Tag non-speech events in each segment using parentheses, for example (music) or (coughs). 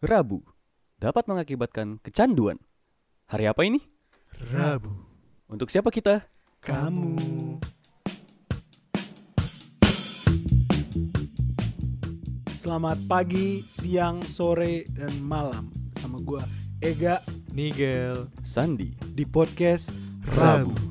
Rabu dapat mengakibatkan kecanduan. Hari apa ini? Rabu. Untuk siapa kita? Kamu. Selamat pagi, siang, sore, dan malam sama gua Ega Nigel Sandi. di podcast Rabu. Rabu.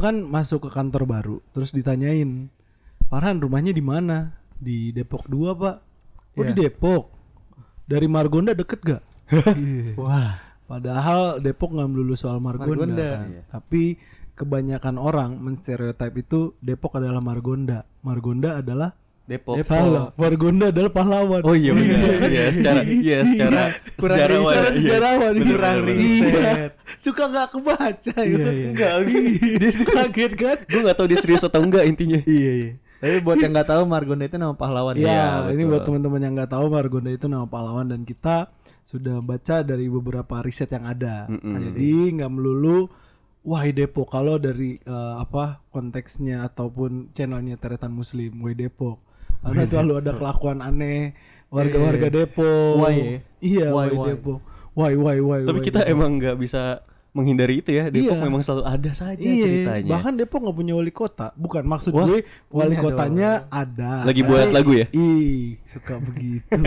Kan masuk ke kantor baru, terus ditanyain, Farhan rumahnya di mana? Di Depok 2 pak. Oh di Iya. Depok. Dari Margonda deket gak? (laughs) Iya. Wah Padahal Depok nggak melulu soal Margonda, Margonda. kan. Iya. Tapi kebanyakan orang menstereotip itu Depok adalah Margonda. Margonda adalah Depok. Depok. salah. Margonda adalah pahlawan. Oh iya benar. Iya, secara iya secara Kurang sejarawan. Secara Iya. sejarawan kurang riset. Suka nggak kebaca ya. Iya, iya. Enggak kaget kan? Gue gak tahu dia serius atau enggak intinya. Iya iya Tapi buat yang nggak tahu Margonda itu nama pahlawan Iya, Iya, ini buat teman-teman yang nggak tahu Margonda itu nama pahlawan dan kita sudah baca dari beberapa riset yang ada. Mm-mm. Jadi nggak melulu Wahai Depok kalau dari eh, apa konteksnya ataupun channelnya Teretan Muslim Wahai Depok. Karena selalu ada kelakuan aneh warga-warga Iya. Depok. Why ya? Iya, Why, wahai why? Depok. Why why why. Tapi why kita Depok. emang nggak bisa menghindari itu ya. Depok Iya. memang selalu ada saja Iya, ceritanya. bahkan Depok nggak punya wali kota. Bukan maksud Wah, gue wali kotanya ada. Lagi buat lagu ya? Ih, suka begitu. (laughs)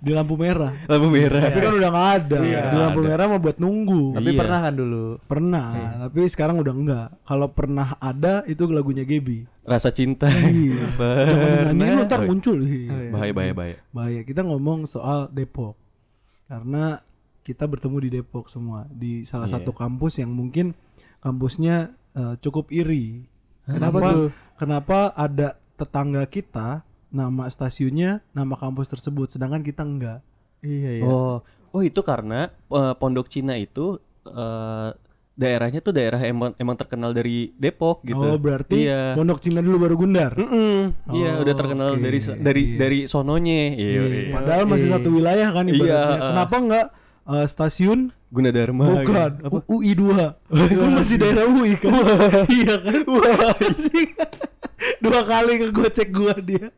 Di lampu merah. Lampu merah. Tapi kan udah nggak ada. Iya, Di lampu ada. merah mah buat nunggu. Tapi Iya. pernah kan dulu Pernah, Iya. tapi sekarang udah enggak. Kalau pernah ada itu lagunya Gebi. Rasa cinta. Iya. (laughs) Jangan nyanyiin ntar Oh, muncul. Iya. Bahaya bahaya bahaya. Bahaya. Kita ngomong soal Depok. Karena kita bertemu di Depok semua di salah Iya. satu kampus yang mungkin kampusnya eh, cukup iri. Kenapa Kenapa? tuh? Kenapa ada tetangga kita nama stasiunnya nama kampus tersebut sedangkan kita enggak. Iya iya Oh, oh itu karena eh, Pondok Cina itu eh, daerahnya tuh daerah emang emang terkenal dari Depok gitu. Oh, berarti Iya. Pondok Cina dulu baru Gundar. Mm-mm, Iya, Oh, udah terkenal oke. dari dari Iya. dari sononya. Iya. Iya, iya. Padahal masih Iya. satu wilayah kan ibaratnya. Iya. Kenapa enggak eh, stasiun Gunadarma. bukan gitu. Apa? U- UI 2 Itu (laughs) masih daerah UI kan (laughs) Iya kan kan? Dua kali ngegocek gua dia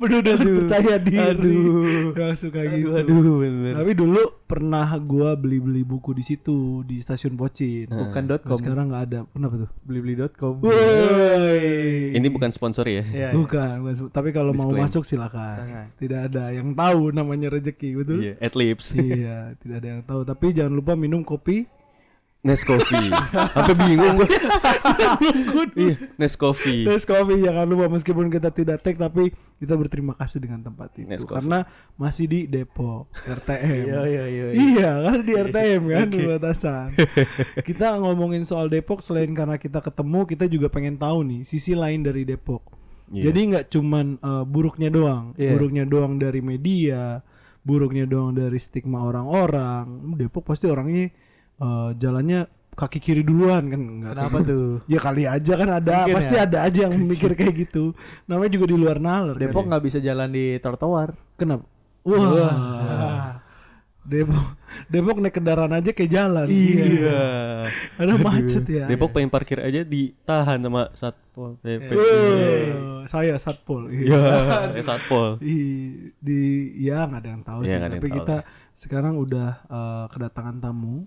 Bener udah percaya diri Aduh. Gak suka Aduh, gitu aduh bener Tapi dulu pernah gua beli-beli buku di situ Di stasiun Pocin Bukan dot com Sekarang nggak ada Kenapa tuh? Blibli.com Woi. Ini bukan sponsor ya. Iya, iya. Bukan, bukan. Tapi kalau mau masuk silakan. Tidak ada yang tahu namanya rezeki, betul? Iya, at lips. iya, tidak ada yang tahu. Tapi jangan lupa minum kopi. Nescoffee. Sampai bingung gua. iya, Nescoffee. Kopi jangan lupa meskipun kita tidak tag tapi kita berterima kasih dengan tempat itu Nescoffee. karena masih di Depok RTM. Iya iya iya Iya kan di RTM kan di batasan. kita ngomongin soal Depok selain karena kita ketemu, kita juga pengen tahu nih sisi lain dari Depok. Iya. Jadi nggak cuman eh, buruknya doang, Iya. buruknya doang dari media, buruknya doang dari stigma orang-orang. Depok pasti orangnya eh, jalannya kaki kiri duluan kan enggak. Kenapa tuh? (laughs) Ya kali aja kan ada, Mungkin pasti ya. ada aja yang mikir kayak gitu. Namanya juga di luar nalar. kan. Depok nggak bisa jalan di trotoar Kenapa? Wah. Depok Depok naik kendaraan aja kayak jalan. Iya. Ada macet ya. Depok pengen parkir aja ditahan sama Satpol PP. Wah, saya satpol. Iya, saya Satpol. di, di ya nggak ada yang tahu Iya, sih tapi tahu kita sekarang udah eh, kedatangan tamu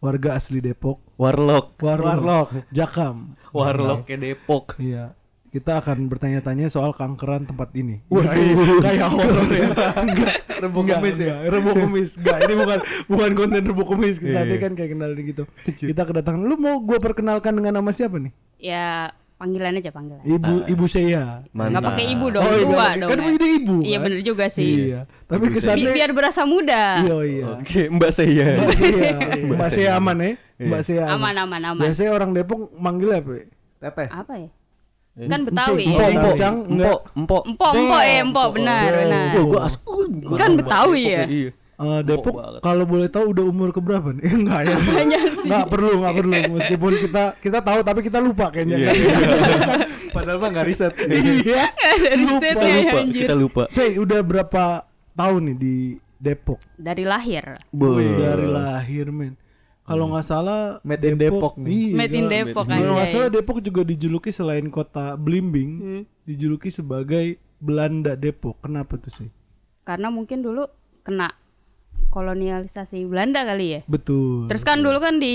warga asli Depok. Warlock. Warlock, Warlock. Jakam. Warlock ke Depok. iya. Kita akan bertanya-tanya soal kankeran tempat ini. Waduh. kayak, kayak horor ya. Enggak Rebuk enggak, kumis ya? rebuk kumis enggak ini bukan bukan konten rebuk kumis kesannya Iya. kan kayak kenalin gitu. Kita kedatangan. Lu mau gua perkenalkan dengan nama siapa nih? Ya panggilan aja panggilan. ibu ibu saya Nggak pakai ibu dong, Oh, iya, tua kan- dong. kan ya. ide ibu Iya kan? bener juga sih. iya tapi Ibu saya. kesannya Bi- biar berasa muda. iya iya Oke, Mbak saya. Mbak Sia, Mbak Sia aman ya? Iya. Mbak Sia Aman aman aman. Biasanya orang Depok manggil apa? ya? Teteh Apa ya? Kan Betawi. Empok, Empok, Encang, empok, enggak. empok. Empok, empok ya, empok benar, benar. Wah, gua askun. Gua Kan tahu Betawi Depok ya? Iya. Eh, Depok kalau boleh tahu udah umur keberapa nih? (laughs) enggak ya. Sih. Enggak perlu, enggak perlu. (laughs) Meskipun kita kita tahu tapi kita lupa kayaknya. Iya, kan? (laughs) Padahal mah nggak riset. Iya. Dari Lupa, ya, lupa, anjir. kita lupa. Say, udah berapa tahun nih di Depok? Dari lahir. Be. Dari lahir, men. Kalau nggak salah Made in Depok nih. Iya, Made in kan? Depok Kalau nggak salah Depok juga dijuluki selain kota Blimbing, Hmm. dijuluki sebagai Belanda Depok. Kenapa tuh sih? Karena mungkin dulu kena kolonialisasi Belanda kali ya. Betul. Terus kan dulu kan di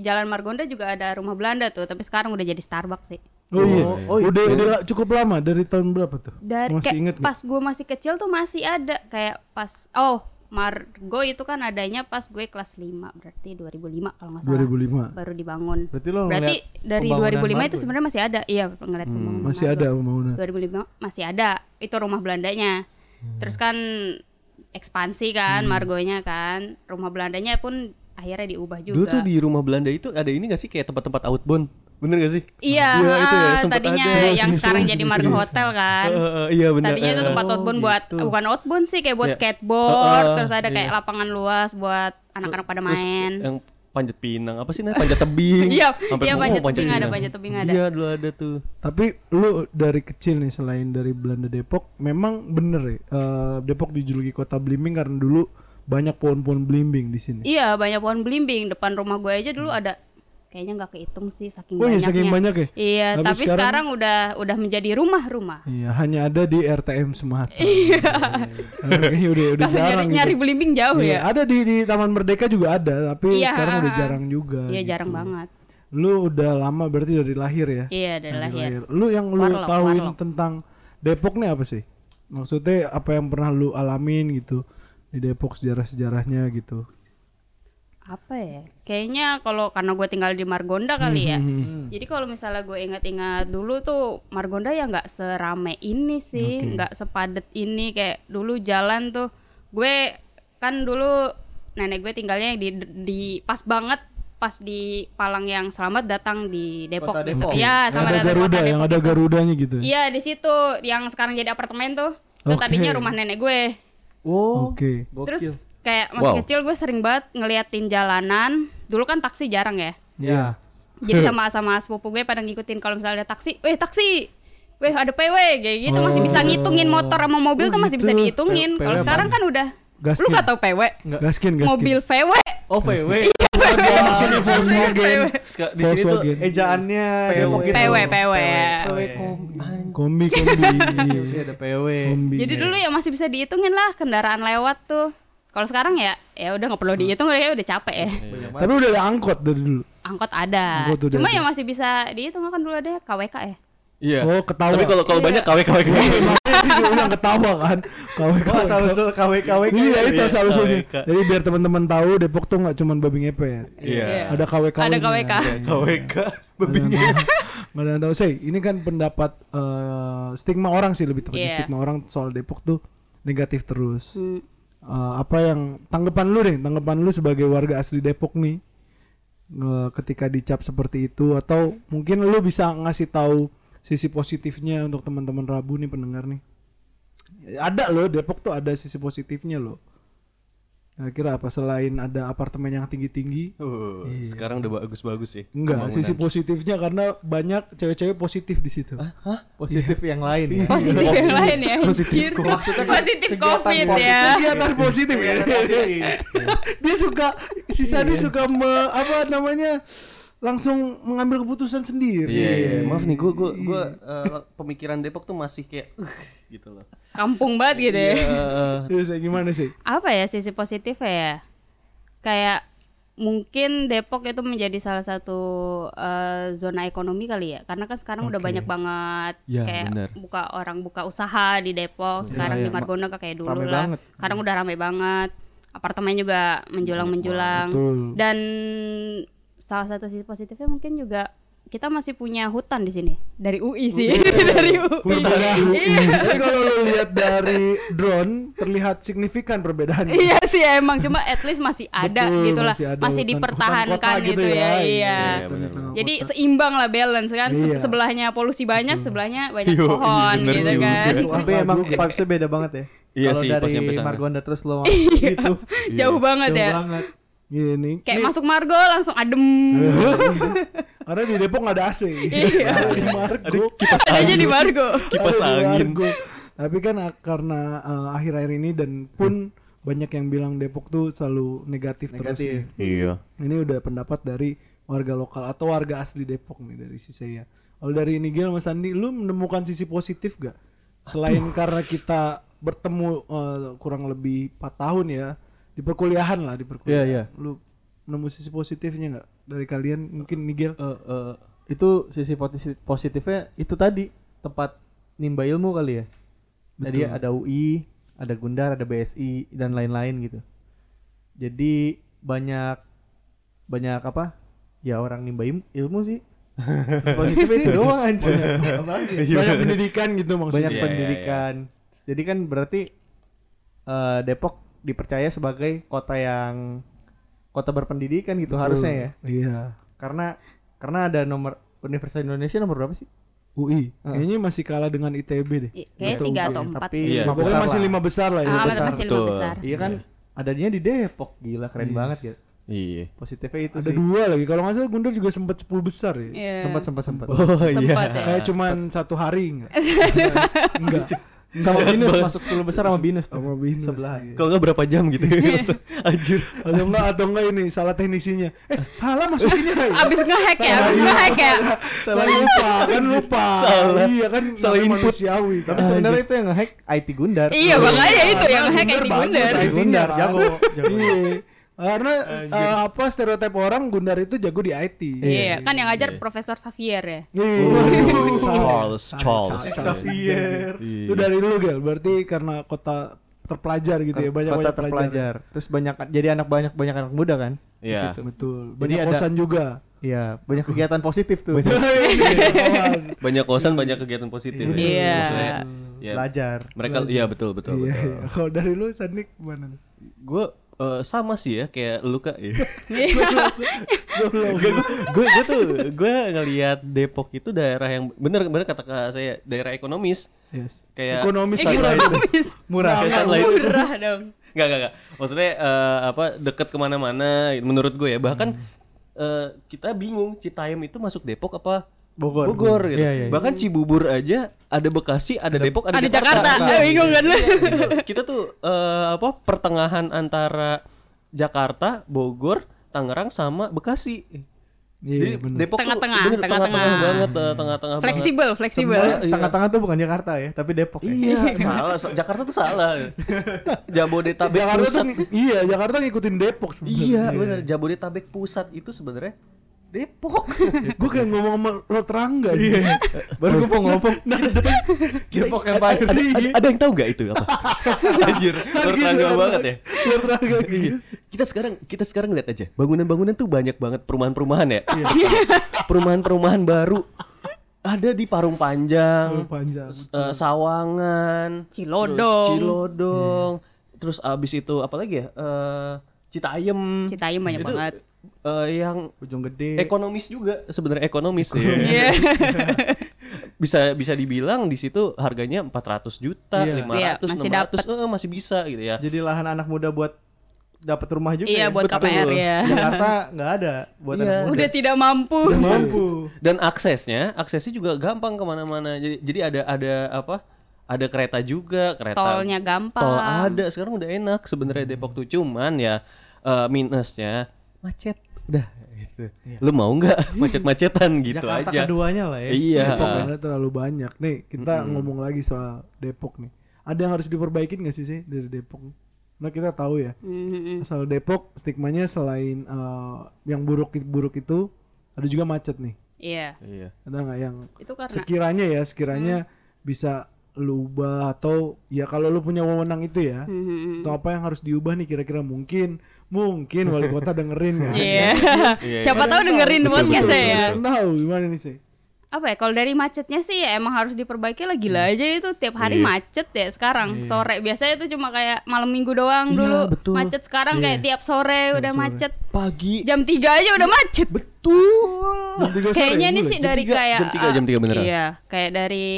Jalan Margonda juga ada rumah Belanda tuh, tapi sekarang udah jadi Starbucks sih. Oh iya, Oh, iya. udah, udah cukup lama dari tahun berapa tuh? Dari Masih kayak inget pas gue masih kecil tuh masih ada kayak pas oh Margo itu kan adanya pas gue kelas 5 berarti 2005 kalau nggak salah 2005. baru dibangun. Berarti lo Berarti dari pembangunan 2005 itu Margo ya? sebenarnya masih ada. Iya, ngeliat pembangunan Masih Margo. ada pembangunan. 2005 masih ada. Itu rumah Belandanya. Terus kan ekspansi kan Margonya kan. Rumah Belandanya pun akhirnya diubah juga. Dulu tuh di rumah Belanda itu ada ini gak sih kayak tempat-tempat outbound? Bener gak sih? Iya, Iya, itu ya, ah, tadinya ada. yang Sini, sekarang jadi Margo. Hotel kan. Eh, eh, iya bener. Tadinya itu tempat eh. outbound buat gitu. bukan outbound sih kayak buat Ya. skateboard, Eh, eh, terus ada kayak iya. lapangan luas buat anak-anak pada Terus main. Yang panjat pinang apa sih namanya? Panjat tebing. (laughs) Iya, iya panjat tebing ada, panjat tebing ada. Iya, dulu ada tuh. Tapi lu dari kecil nih selain dari Belanda Depok, memang bener ya eh, Depok dijuluki kota Blimbing karena dulu banyak pohon-pohon blimbing di sini. Iya, banyak pohon belimbing depan rumah gue aja dulu ada kayaknya nggak kehitung sih saking Oh iya, banyaknya. saking banyak ya? Iya, Tapi tapi, sekarang- sekarang, udah udah menjadi rumah-rumah. Iya, hanya ada di RTM Sumatera. (laughs) Iya. Kayaknya udah udah (laughs) Kalau jarang nyari gitu. belimbing jauh Iya, ya. ada di di Taman Merdeka juga ada, tapi Iya, sekarang udah ah, ah. jarang juga. Iya, gitu. jarang banget. Lu udah lama berarti dari lahir ya? Iya, dari Dari lahir. Lu yang lu Warlock, tahuin warlock. tentang Depok nih apa sih? Maksudnya apa yang pernah lu alamin gitu di Depok sejarah-sejarahnya gitu. Apa ya? Kayaknya kalau karena gue tinggal di Margonda kali ya. Hmm. Jadi kalau misalnya gue ingat-ingat dulu tuh Margonda ya nggak serame ini sih, nggak sepadet ini kayak dulu jalan tuh gue kan dulu nenek gue tinggalnya di, di pas banget pas di Palang yang selamat datang di Depok. Kota Depok. Iya, Yang sama ada Garuda, kota yang Depok ada itu. Garudanya gitu. Iya di situ yang sekarang jadi apartemen tuh. Itu Oke. tadinya rumah nenek gue. Oh, Oke. gokil. Terus kayak masih Wow. kecil gue sering banget ngeliatin jalanan. Dulu kan taksi jarang ya. ya. Jadi sama sama sepupu gue pada ngikutin kalau misalnya ada taksi, "Weh, taksi." Weh, ada PW kayak gitu masih bisa ngitungin motor sama mobil Oh, tuh masih bisa gitu. dihitungin. Kalau sekarang kan udah Gaskin. Lu gak tau PW? Enggak. Gaskin, gaskin. Mobil VW. Oh, VW. maksudnya Volkswagen. Ska- Di sini tuh. Ejaannya PW. Depok gitu. PW, PW. PW Kombi, kombi. Iya, ada PW. kombi. Jadi dulu ya masih bisa dihitungin lah kendaraan lewat tuh. Kalau sekarang ya ya udah nggak perlu dihitung ya udah capek ya. Tapi udah ada angkot dari dulu. Angkot ada. Angkot udah Cuma ada. ya masih bisa dihitung kan dulu ada KWK ya. Iya. Oh, ketawa. Tapi kalau kalau Iya. banyak KW KW KW. Ulang ketawa kan. KW Oh, asal usul KW KW Iya itu asal usulnya. KWK. Jadi biar teman-teman tahu Depok tuh nggak cuma babi ngepet. Iya. Ada KWK. Ada. KWK. KWK. Nggak ada yang tahu sih. Ini kan pendapat eh, stigma orang sih lebih tepatnya Iya. stigma orang soal Depok tuh negatif terus. Eh, apa yang tanggapan lu deh? Tanggapan lu sebagai warga asli Depok nih eh, ketika dicap seperti itu atau mungkin lu bisa ngasih tahu sisi positifnya untuk teman-teman Rabu nih pendengar nih. Ada loh Depok tuh ada sisi positifnya loh. Kira-kira apa selain ada apartemen yang tinggi-tinggi? Uh, sekarang udah bagus-bagus sih. Enggak, sisi positifnya karena banyak cewek-cewek positif di situ. Positif yang lain ya. Positif yang lain ya. Positif. Maksudnya positif COVID positif. ya. Kegiatan positif ya. (laughs) Dia suka si Sandi suka me- apa namanya? Langsung mengambil keputusan sendiri. Iya, iya. Maaf nih, gua gua gua eh, pemikiran Depok tuh masih kayak uh, gitu loh. Kampung banget gitu ya. Eh, (laughs) Terus ya, gimana sih? Apa ya sisi positifnya ya? Kayak mungkin Depok itu menjadi salah satu eh, zona ekonomi kali ya karena kan sekarang udah Oke. banyak banget Ya, kayak benar. buka orang buka usaha di Depok sekarang iya, di Margonda gak kayak dulu rame lah banget. sekarang udah rame banget apartemen juga menjulang menjulang Betul. dan salah satu sisi positifnya mungkin juga kita masih punya hutan di sini. Dari UI sih. (laughs) Dari UI iya. Jadi kalau lu lihat dari drone terlihat signifikan perbedaannya. iya sih emang. Cuma at least masih ada Betul, gitu lah. masih ada masih hutan- dipertahankan hutan itu gitu ya, ya. iya. Iya, Hutan jadi seimbang lah balance kan. Se- Iya. sebelahnya polusi banyak sebelahnya banyak Yo, iya, pohon bener gitu kan. Tapi Wah, emang vibesnya beda banget ya. Iya Kalau sih, dari. Margonda terus lo Iya. (laughs) gitu. jauh banget Jauh ya. banget. Gini. kayak Nih, masuk Margo langsung adem (laughs) Karena di Depok nggak ada AC. Iya. Di Margo. kipas adanya di angin Margo kipas Ada di angin Margo. Tapi kan ah, karena ah, akhir-akhir ini dan pun banyak yang bilang Depok tuh selalu negatif, terus. Negatif. nih. iya Ini udah pendapat dari warga lokal atau warga asli Depok nih dari sisi saya. Kalau dari Nigel Mas Andi, lu menemukan sisi positif gak? Selain karena kita bertemu eh, kurang lebih 4 tahun ya di perkuliahan lah di perkuliahan. Iya, iya. Lu nemu sisi positifnya nggak dari kalian? Mungkin Nigel. Eh, eh, itu sisi posi- positifnya itu tadi tempat nimba ilmu kali ya. Tadi Betul. ada UI, ada Gundar, ada BSI dan lain-lain gitu. Jadi banyak banyak apa? Ya orang nimba im- ilmu sih. Sisi positifnya itu doang aja. Banyak pendidikan gitu maksudnya. banyak Iya, iya, pendidikan. Jadi kan berarti eh, Depok dipercaya sebagai kota yang kota berpendidikan gitu Betul. harusnya ya. Iya. Karena karena ada nomor Universitas Indonesia nomor berapa sih? UI. Kayaknya masih kalah dengan ITB deh. Kayaknya Atau tiga UI. atau empat Tapi Iya. lima besar masih lima besar lah ya. ah besar. masih lima besar Iya kan adanya di Depok gila keren Yes. banget gitu. iya Positifnya itu Ada sih. dua lagi. Kalau nggak salah Gundar juga sempat 10 besar ya. Iya. Sempat sempat sempat. oh Sempat ya. Kayak cuman satu hari enggak? enggak. (laughs) (laughs) Sama (laughs) Binus masuk 10 besar sama Binus tuh. Sama Binus. Sebelah. iya. kalau nggak berapa jam gitu (laughs) anjir Atau enggak atau enggak ini salah teknisinya. Eh, salah masukinnya. ya? abis ngehack ya abis ngehack ya Salah lupa, kan lupa. Salah. Iya kan Salah input. manusiawi. Tapi kan. sebenarnya itu yang nge-hack IT Gundar. iya makanya itu yang ngehack Gundar IT Gundar IT-nya Gundar, jago, jago. Iya. Karena eh, apa stereotip orang Gundar itu jago di IT. iya kan yang ngajar Iya. Profesor Xavier ya Iya. Waduh, Salah. Charles, Salah, Charles. Charles. Xavier. Iya. Itu dari lu Gel, berarti karena kota terpelajar gitu ya, banyak Kota banyak terpelajar. Terus banyak jadi anak banyak banyak anak muda kan? Iya. situ. Betul. Jadi Banyak ada- kosan juga. Iya, banyak kegiatan positif tuh. (laughs) banyak kosan banyak kegiatan positif ya. Iya. Maksudnya, ya, Belajar. mereka iya betul betul Iya, betul iya. Kalau dari lu Sandik gimana? gue sama sih ya kayak lu kak ya gue gue tuh gue ngelihat Depok itu daerah yang bener bener kata kak saya daerah ekonomis Yes. kayak Ekonomis murah. ekonomis Murah. Sunlight. murah dong Enggak, enggak, enggak. Maksudnya eh, apa deket ke mana-mana menurut gue ya. Bahkan eh, kita bingung Citayam itu masuk Depok apa Bogor. Bogor gitu. Iya, iya, iya. Bahkan Cibubur aja ada Bekasi, ada Depok, ada, ada Jakarta Eh, bingung kan lu kita tuh eh, apa pertengahan antara Jakarta, Bogor, Tangerang sama Bekasi. Iya, Jadi bener. Depok Tengah-tengah, tengah-tengah. tengah-tengah banget, eh, tengah-tengah fleksibel fleksibel Iya. Tengah-tengah tuh bukan Jakarta ya, tapi Depok ya. Iya, salah. Sa- Jakarta tuh salah. (laughs) Jabodetabek Jakarta pusat. tuh iya, Jakarta ngikutin Depok sebenarnya. Iya, benar. Jabodetabek pusat itu sebenarnya Depok. (laughs) Gue kayak ngomong sama lo terangga. Iya. Baru gue mau ngomong. (laughs) Depok Empire. ada, ada, ada yang tahu nggak itu apa? (laughs) Anjir, bertangga banget ya. Lo terangga Iya. gitu. Kita sekarang kita sekarang lihat aja. Bangunan-bangunan tuh banyak banget perumahan-perumahan ya. Perumahan-perumahan baru. Ada di Parung Panjang, Oh, panjang. eh, Sawangan, Cilodong. terus Cilodong. Terus abis itu apa lagi ya? Eh, Citayam. Citayam banyak Itu, banget eh, yang Ujung gede. ekonomis juga sebenarnya ekonomis ya. Iya. (laughs) bisa bisa dibilang di situ harganya 400 juta, Iya. 500, Iya, masih 600, eh, masih bisa gitu ya. Jadi lahan anak muda buat dapat rumah juga Iya ya. buat Betul. KPR ya. Jakarta nggak ada buat Iya. anak muda. Udah tidak mampu. Udah mampu. Dan aksesnya, aksesnya juga gampang ke mana-mana. Jadi jadi ada ada apa? Ada kereta juga, kereta Tolnya gampang. tol ada. Sekarang udah enak sebenarnya Depok tuh cuman ya eh, minusnya macet. Udah gitu. Lu mau nggak (laughs) (laughs) macet-macetan gitu Jakarta aja. keduanya lah ya. Iya. Depok ya terlalu banyak. Nih, kita Mm-mm. ngomong lagi soal Depok nih. Ada yang harus diperbaikin gak sih sih dari Depok? Nah kita tahu ya, asal Depok stigmanya selain eh, yang buruk buruk itu ada juga macet nih. Iya. Iya. Ada nggak yang Itu karena sekiranya ya sekiranya bisa lu ubah atau ya kalau lu punya wewenang itu ya Mhm. atau apa yang harus diubah nih kira-kira mungkin mungkin wali kota dengerin kan Iya. Iya, (laughs) Siapa iya. tahu dengerin podcast ya. Tahu gimana nih sih Apa ya? Kalau dari macetnya sih ya emang harus diperbaiki lah gila aja itu tiap hari Iya. macet ya sekarang. Sore biasanya itu cuma kayak malam minggu doang Iya, dulu betul. macet. Sekarang Iya. kayak tiap sore udah sore. macet. Pagi. Jam 3 aja udah macet. Betul. Kayaknya ini mulai. sih dari kayak jam tiga, jam tiga beneran. Iya, kayak dari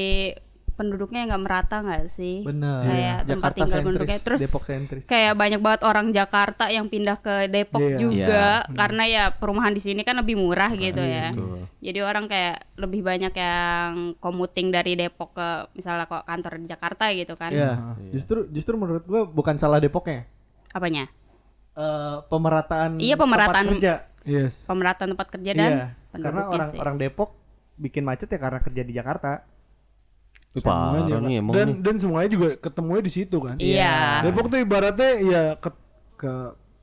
penduduknya nggak merata nggak sih? Bener. Kayak tempat Jakarta tinggal sentris, penduduknya terus Depok sentris. kayak banyak banget orang Jakarta yang pindah ke Depok Iya. juga Iya. karena ya perumahan di sini kan lebih murah gitu ya. Betul. Jadi orang kayak lebih banyak yang commuting dari Depok ke misalnya kok kantor di Jakarta gitu kan. Iya. Justru justru menurut gua bukan salah Depoknya. Apanya? Eh pemerataan Iya, pemerataan. tempat kerja. yes Pemerataan tempat kerja dan Iya. Karena orang sih. orang Depok bikin macet ya karena kerja di Jakarta. Parah nih emang dan nih. dan semuanya juga ketemunya di situ kan Iya. Depok tuh ibaratnya ya ke ke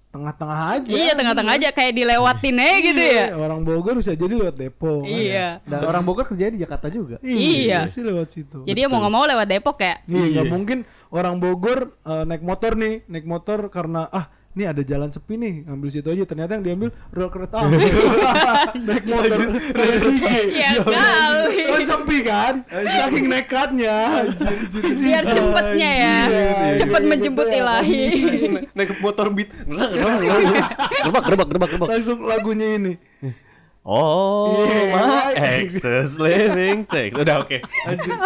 tengah-tengah aja Iya, tengah-tengah aja kayak dilewatin aja gitu ya. Iya, orang Bogor bisa jadi lewat Depok kan. Iya. Dan orang Bogor kerja di Jakarta juga. Iya. pasti lewat situ Jadi ya mau nggak mau lewat Depok ya. Iya, nggak mungkin orang Bogor eh, naik motor nih, naik motor karena ah ini ada jalan sepi nih, ngambil situ aja. Ternyata yang diambil rel kereta api. (laughs) naik motor rel CJ. Iya kali. Kan sepi kan? Saking nekatnya. Biar cepetnya ya. Cepet menjemput ya. ilahi. Naik motor beat. Gerbak, gerbak, gerbak, gerbak. Langsung lagunya ini. Oh, Iya. my excess living text. Udah oke.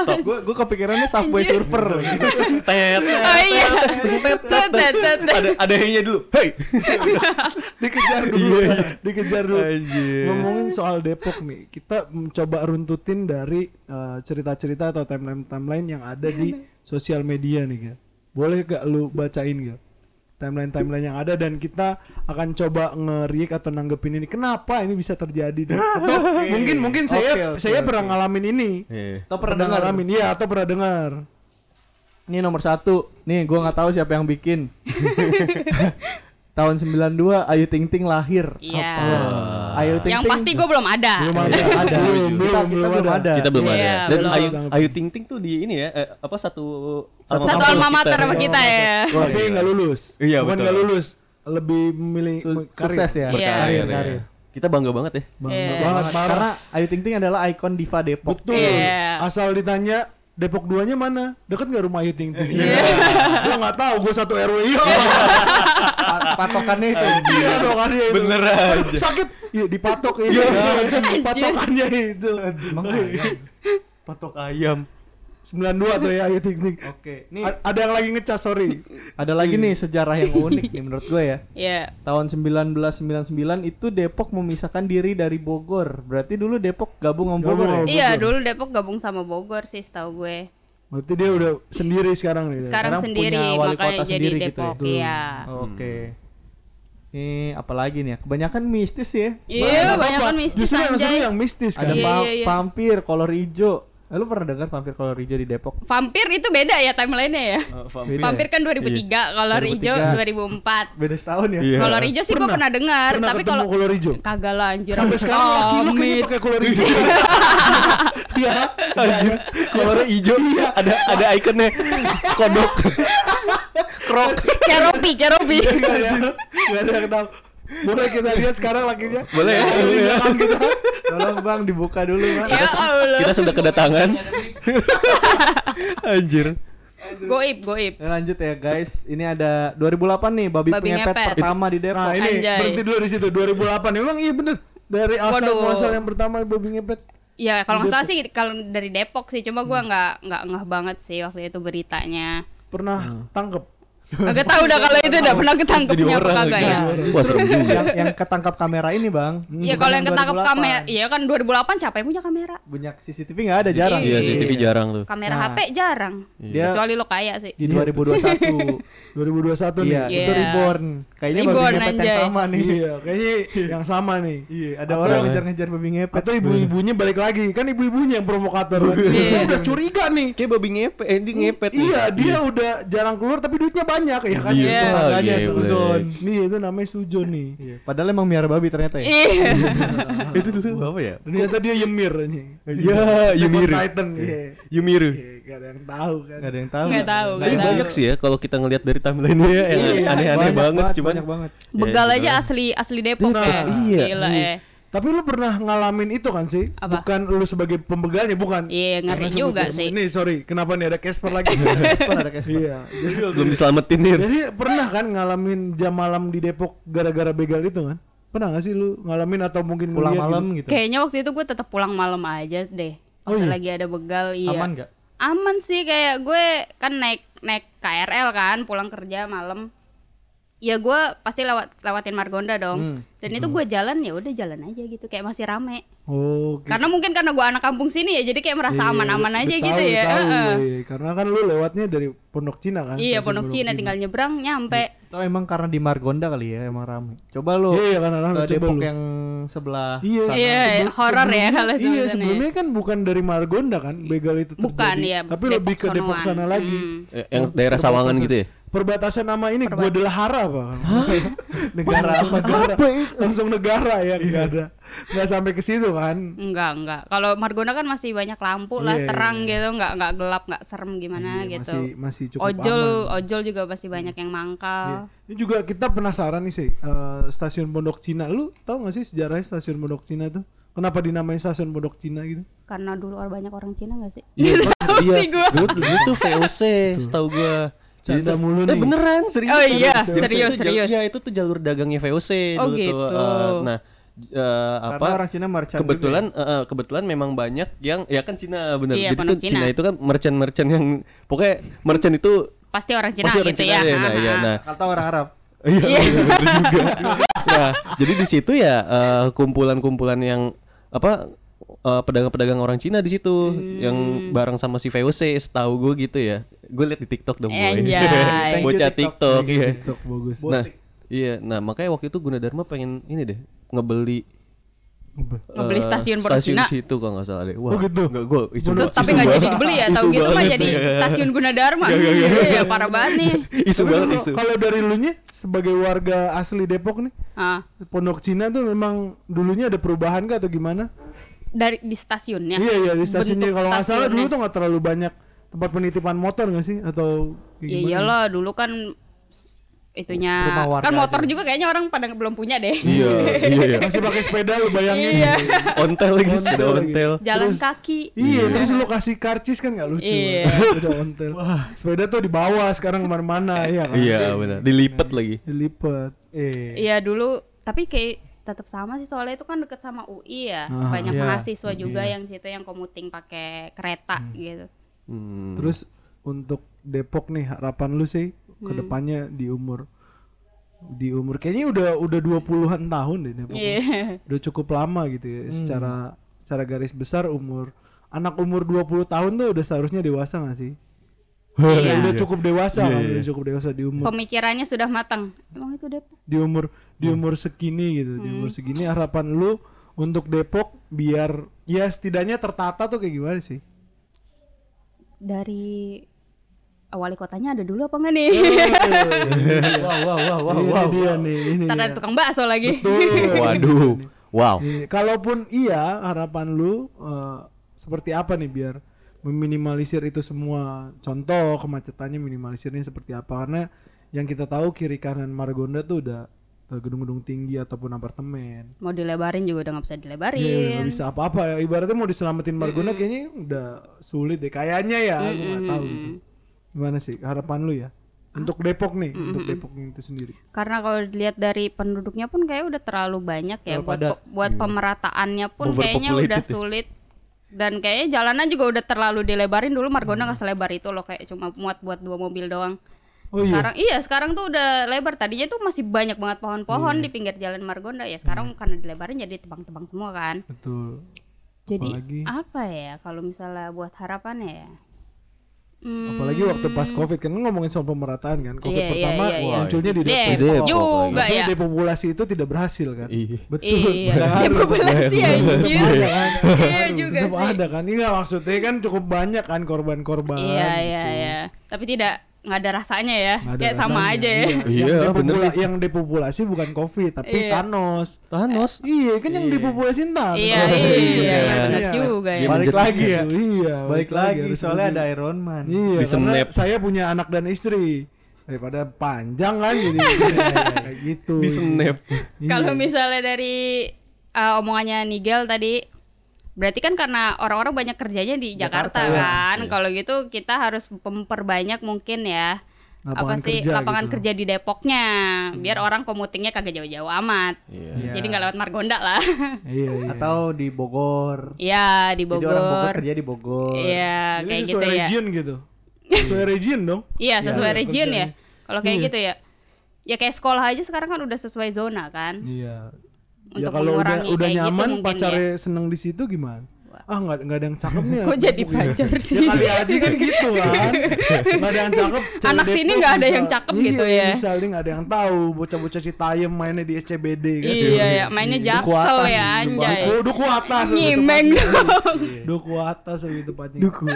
Stop. Gue gue kepikirannya Subway Surfer. (laughs) Tet. Oh iya. Tet, tet, tet, tet. Ada ada nya dulu. Hey. (laughs) Dikejar dulu. Dikejar dulu. Anjir. Ngomongin soal Depok nih, kita mencoba runtutin dari eh, cerita-cerita atau timeline-timeline yang ada di sosial media nih, Gak? Boleh gak lu bacain, Gak? Timeline-timeline yang ada dan kita akan coba nge-react atau nanggepin ini. Kenapa ini bisa terjadi? Dan, (laughs) atau mungkin mungkin saya oke, saya oke. pernah ngalamin ini. Iya. Atau pernah dengar? ngalamin, iya atau pernah dengar. Ini nomor satu. Nih gue nggak tahu siapa yang bikin. (laughs) Tahun 92 Ayu Ting Ting lahir. Iya. Ayu Ting Yang Ting pasti gue belum ada. Belum ada. Belum ada. Belum, kita, belum, kita belum belum ada. Kita belum Iya, ada. Dan belum. Ayu. Ayu Ting Ting tuh di ini ya, eh, apa satu Satu Satu alma mater sama kita ya. Tapi nggak lulus. Iya, Bukan betul. nggak lulus, lebih memilih Su- karir. sukses ya. Iya. Karir, Karir, karir. ya. Kita bangga banget ya. Bangga Iya. banget parah. Karena Ayu Ting Ting adalah ikon diva Depok. Betul. Iya. Asal ditanya Depok duanya mana? Deket nggak rumah Ayu Ting Ting? (laughs) Gua nggak tahu, gua satu RW. Iya. Pa- Patokannya itu. Iya dong kan itu. Bener aja. Sakit. Iya dipatok ini. kan. Patokannya itu. Emang ayam. Patok ayam. 92 tuh ya Ayu Ting Ting. Oke, nih A- ada yang lagi ngecas sorry. ada lagi nih sejarah yang unik nih (laughs) menurut gue ya. Iya. Tahun 1999 itu Depok memisahkan diri dari Bogor. Berarti dulu Depok gabung sama Bogor ya? Iya, dulu Depok gabung sama Bogor sih setahu gue. Berarti dia udah sendiri sekarang nih. Sekarang Sekarang sendiri punya wali makanya kota jadi sendiri gitu Depok. ya? Iya. Oke. Ini apalagi nih ya? Kebanyakan mistis ya. Iya, Nggak banyak apa-apa. kan mistis Justru yang seru yang mistis kan. Ada Iya, va- iya, iya. vampir kolor hijau. Eh, lu pernah dengar vampir kolor hijau di Depok? Vampir itu beda ya timelinenya ya. Beda Vampir ya? kan 2003, kolor hijau 2003. 2004. Beda setahun ya? Iya. Kolor hijau sih gue Pernah. pernah dengar, Pernah tapi kalau kolor hijau. kagak lah anjir. Sampai sekarang laki lu kayaknya pakai kolor hijau. (laughs) Iya. Anjir, kolornya hijau. Ada ada ikonnya kodok. Krok. Ceropi, ceropi. Enggak ada. Enggak ada yang tahu. Boleh kita lihat sekarang lakinya? Boleh ya? Boleh ya? kita. Tolong bang dibuka dulu bang. ya Allah. Kita sudah kedatangan. (laughs) Anjir. Goib, goib. Nah, lanjut ya guys. Ini ada 2008 nih babi, Babi pengepet ngepet. pertama di Depok. Nah, ini Anjay. berhenti dulu di situ 2008. Emang iya bener. Dari asal muasal yang pertama babi ngepet. Ya kalau nggak salah sih kalau dari Depok sih, cuma gua nggak nggak ngeh banget sih waktu itu beritanya. Pernah tangkep. Agak tahu dah kalau itu udah pernah ketangkepnya apa kagak ya. Wah serem juga. yang yang ketangkap kamera ini bang. Iya kalau yang ketangkep 2008. kamera, iya kan 2008 siapa yang punya kamera? Punya CCTV nggak ada jarang. Iya, CCTV jarang tuh. Kamera Nah. HP jarang. Dia Kecuali lo kaya sih. di 2021. 2021 (laughs) nih. iya, itu Iya. reborn. Kayaknya babi Reborn, ngepet yang sama nih. Iya, kayaknya yang sama nih. Iya, ada orang ngejar-ngejar babi ngepet. Atau ibu-ibunya balik lagi, kan ibu-ibunya yang provokator. kan. Iya. Saya udah curiga nih. Kayak babi ngepet, eh, ngepet nih. Iya, dia udah jarang keluar tapi duitnya banyak. Banyak ya kan. Iya. Itu. Tetangganya Iya, suzon. Nih itu namanya sujon nih. Iya, padahal emang miara babi ternyata ya. Iya. (laughs) itu dulu apa ya? Ternyata dia Ymir nih. Iya, on Yumiru. Titan. Iya. Iya, Gak ada yang tahu kan. Gak ada yang tahu. Nggak tahu, Tapi banyak sih ya kalau kita ngelihat dari timeline-nya ya Iya, aneh-aneh banget, cuman banyak banget. Begal Ya, aja asli asli Depok Nah, ya. iya. Gila Iya. ya. Tapi lu pernah ngalamin itu kan sih? Apa? Bukan lu sebagai pembegalnya, bukan? Iya, ngeri Karena juga sih. Ini sorry, kenapa nih ada Casper lagi? (laughs) Casper ada Casper. Iya. Jadi, belum diselamatin nih. jadi pernah kan ngalamin jam malam di Depok gara-gara begal itu kan? Pernah gak sih lu ngalamin atau mungkin Pulang malam gitu? gitu. Kayaknya waktu itu gue tetap pulang malam aja deh. Oh Waktu iya? lagi ada begal, iya. Aman gak? Aman sih kayak gue kan naik naik KRL kan pulang kerja malam. Ya gue pasti lewat lewatin Margonda dong. Hmm. Dan itu gue jalan ya udah jalan aja gitu kayak masih rame. Oh, gitu. Karena mungkin karena gue anak kampung sini ya jadi kayak merasa Iya, aman-aman aja tahu, gitu ya. tahu, Heeh. iya. Karena kan lu lewatnya dari Pondok Cina kan? Iya Pondok Cina tinggal nyebrang nyampe. Atau emang karena di Margonda kali ya emang rame. Coba lu Iya, karena ke coba Depok lu. yang sebelah Iya, sana. Iya, Sebelum- horor ya sebelumnya- kalau Iya, sebutannya. sebelumnya kan bukan dari Margonda kan, begal itu Bukan terjadi. ya. Tapi lebih ke Depok sonoan. sana lagi. Hmm. Eh, Yang daerah Sawangan gitu ya? Perbatasan nama ini gua adalah Hara apa? Negara apa? negara. Langsung negara ya, enggak ada. Enggak sampai ke situ kan. Enggak, enggak. Kalau Margonda kan masih banyak lampu lah, Iya, terang iya. gitu, enggak enggak gelap, enggak serem gimana Iya, gitu. Masih masih cukup ojol, aman. ojol juga masih banyak yang mangkal. Ini juga kita penasaran nih sih, eh, stasiun Pondok Cina. Lu tahu gak sih sejarahnya stasiun Pondok Cina tuh? Kenapa dinamain stasiun Pondok Cina gitu? Karena dulu orang banyak orang Cina enggak sih? Iya, (laughs) iya. Dulu, dulu tuh VOC, setahu gua. Canda tuh- mulu eh, nih. beneran, serius. Oh serius. iya, serius, serius. Iya, itu tuh jalur dagangnya VOC Oh, dulu tuh. gitu. eh, nah, eh, Karena apa? orang Cina merchant kebetulan eh, eh, kebetulan memang banyak yang ya kan Cina bener. Iya, Jadi pondok tuh Cina. Cina itu kan merchant-merchant yang pokoknya merchant itu Pasti orang Cina pasti orang gitu Cina ya. Nah, iya, Ha-ha. nah. Atau orang Arab. (laughs) Iya, bener juga. nah, jadi di situ ya eh, kumpulan-kumpulan yang apa eh, pedagang-pedagang orang Cina di situ yang Hmm. bareng sama si VOC setahu gue gitu ya. Gue liat di TikTok dong boy. (laughs) Bocah TikTok. TikTok, iya. TikTok bagus. Nah, iya. Nah, makanya waktu itu Gunadarma pengen ini deh ngebeli Ngebeli eh, stasiun Pondok stasiun Cina. situ kalau nggak salah deh. Wah, Oh, gitu? Enggak, gue isu tapi nggak jadi dibeli ya, tahu gitu mah jadi iya. stasiun Gunadarma. Nggak, nggak, nggak. Iya, parah banget nih. Isu banget kalau- isu. Kalau dari lu nya sebagai warga asli Depok nih, Ah, Pondok Cina tuh memang dulunya ada perubahan gak atau gimana? dari di stasiunnya. Iya iya di stasiunnya kalau nggak salah dulu tuh nggak terlalu banyak tempat penitipan motor nggak sih atau Ya gimana? iyalah dulu kan itunya Rumah warga kan motor aja. juga kayaknya orang pada belum punya deh. Iya, iya, iya. Masih pakai sepeda lu bayangin. Iya. Ontel lagi, sepeda Ontel. Jalan Terus- kaki. Iya, terus lu kasih karcis kan nggak lucu. Iya. (laughs) Sepeda ontel. Sepeda tuh di bawah sekarang ke mana-mana, (laughs) iya kan? Iya, benar. Dilipet lagi. Dilipet. Eh. Iya dulu tapi kayak tetap sama sih soalnya itu kan deket sama UI ya. Ah, Banyak iya. mahasiswa juga yang situ yang komuting pakai kereta gitu. Hmm. Terus untuk Depok nih harapan lu sih Hmm. ke depannya di umur di umur kayaknya udah udah 20-an tahun deh Depok. Iya. Udah cukup lama gitu ya secara secara garis besar umur anak umur 20 tahun tuh udah seharusnya dewasa gak sih? Iya. Udah cukup dewasa Iya, kan, iya. udah cukup dewasa di umur Pemikirannya sudah matang. Emang itu Depok? di umur di umur segini gitu di umur segini harapan lu untuk Depok biar ya setidaknya tertata tuh kayak gimana sih Dari wali kotanya ada dulu apa enggak nih? Wow, wow, wow, wow, ini wow. dia nih ini Ntar ada dia. tukang bakso lagi. Betul. (laughs) Waduh. Wow. Kalaupun iya harapan lu eh, seperti apa nih biar meminimalisir itu semua contoh kemacetannya minimalisirnya seperti apa karena yang kita tahu kiri kanan Margonda tuh udah gedung-gedung tinggi ataupun apartemen Mau dilebarin juga udah nggak bisa Iya, dilebarin. nggak bisa apa-apa ya. Ibaratnya mau diselamatin Margonda kayaknya udah sulit deh. Kayaknya ya, aku nggak tahu gitu. Gimana sih harapan lu ya? Untuk Depok nih, untuk Depok itu sendiri. Karena kalau dilihat dari penduduknya pun kayak udah terlalu banyak ya Terlalu buat padat. buat pemerataannya pun kayaknya udah sulit. Dan kayaknya jalanan juga udah terlalu dilebarin dulu Margonda nggak selebar itu loh kayak cuma muat buat dua mobil doang. Oh iya. Sekarang iya sekarang tuh udah lebar tadinya tuh masih banyak banget pohon-pohon di pinggir jalan Margonda ya sekarang karena dilebarin jadi tebang-tebang semua kan. Betul. Jadi Apalagi? apa ya kalau misalnya buat harapannya ya? Hmm, Apalagi waktu pas Covid kan ngomongin soal pemerataan kan. Covid Iya, iya, pertama iya, iya. munculnya di Depok. Depok Depok juga Tapi ya. depopulasi itu tidak berhasil kan. Iya. Betul. Iya, depopulasi kan? Iya juga sih. ada kan. Iya maksudnya kan cukup banyak kan korban-korban. Iya gitu. iya iya. Tapi tidak nggak ada rasanya ya. Ada Kayak sama rasanya. aja ya. Iya, Iya, yang, depopula- sih. yang depopulasi bukan covid tapi Iya. Thanos. Thanos. Iya, kan yang depopulasin Thanos. Iya, Oh, iya, iya. benar Iya. juga ya. Dia Balik menjadi- lagi ya. Iya, Balik lagi soalnya ada Iron Man. Iya, Di karena snap. saya punya anak dan istri. Daripada panjang kan jadi (laughs) kayak gitu. Di snap. Iya. Kalau misalnya dari uh, omongannya Nigel tadi, berarti kan karena orang-orang banyak kerjanya di Jakarta, Jakarta, kan. Iya. Kalau gitu kita harus memperbanyak mungkin ya Lapangan apa sih kerja lapangan gitu. kerja di Depoknya, biar orang komutingnya kagak jauh-jauh amat. Iya. Iya. Jadi nggak lewat Margonda lah. Iya, iya. Atau di Bogor. Iya di Jadi orang Bogor Bogor. kerja di Bogor. Iya Jadi kayak gitu sesuai ya. region gitu. Sesuai region dong. Iya sesuai Iya, region ya. Kalau kayak Iya. gitu ya. Ya kayak sekolah aja sekarang kan udah sesuai zona kan. Iya. Untuk ya kalau udah udah gitu nyaman mungkin pacarnya seneng di situ gimana? Ah nggak nggak ada yang cakep nih. (laughs) Kok jadi Depok ya. pacar sih? Ya kali aja kan gitu kan. Nggak ada yang cakep. (laughs) Anak sini nggak ada yang cakep iya, gitu ya. Misalnya nggak ada yang tahu bocah-bocah Citayam mainnya di SCBD kan. Iya ya, mainnya Duku jaksel atas, ya anjay. Oh, duku atas. Nyimeng dong. Duku atas lebih tepatnya. Duku.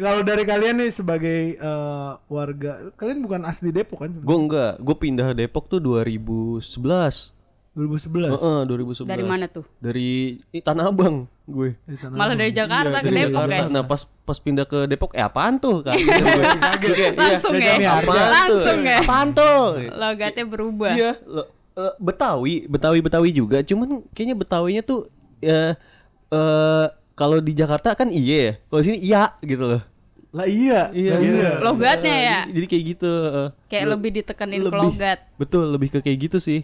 Kalau dari kalian nih sebagai eh, warga, kalian bukan asli Depok kan? Gue enggak, gue pindah Depok tuh 2011. 2011. Heeh, 2011. Dari mana tuh? Dari ih, Tanah Abang gue. Di Tanah Malah Abang. dari Jakarta ke Dari Depok Jakarta. ya. Nah, pas pas pindah ke Depok, eh apaan tuh? (laughs) Iya. Langsung ya. Harga. Apaan tuh? Langsung ya. Apaan tuh? Logatnya berubah. Iya, lo- eh, Betawi, Betawi Betawi juga, cuman kayaknya Betawinya tuh ya eh kalau di Jakarta kan iya ya. Kalau di sini iya gitu loh. Lah iya. Iya, Lah iya. Logatnya Eh, ya? Jadi, jadi kayak gitu. eh. Kayak Lo- lebih ditekenin ke lebih- logat. Betul, lebih ke kayak gitu sih.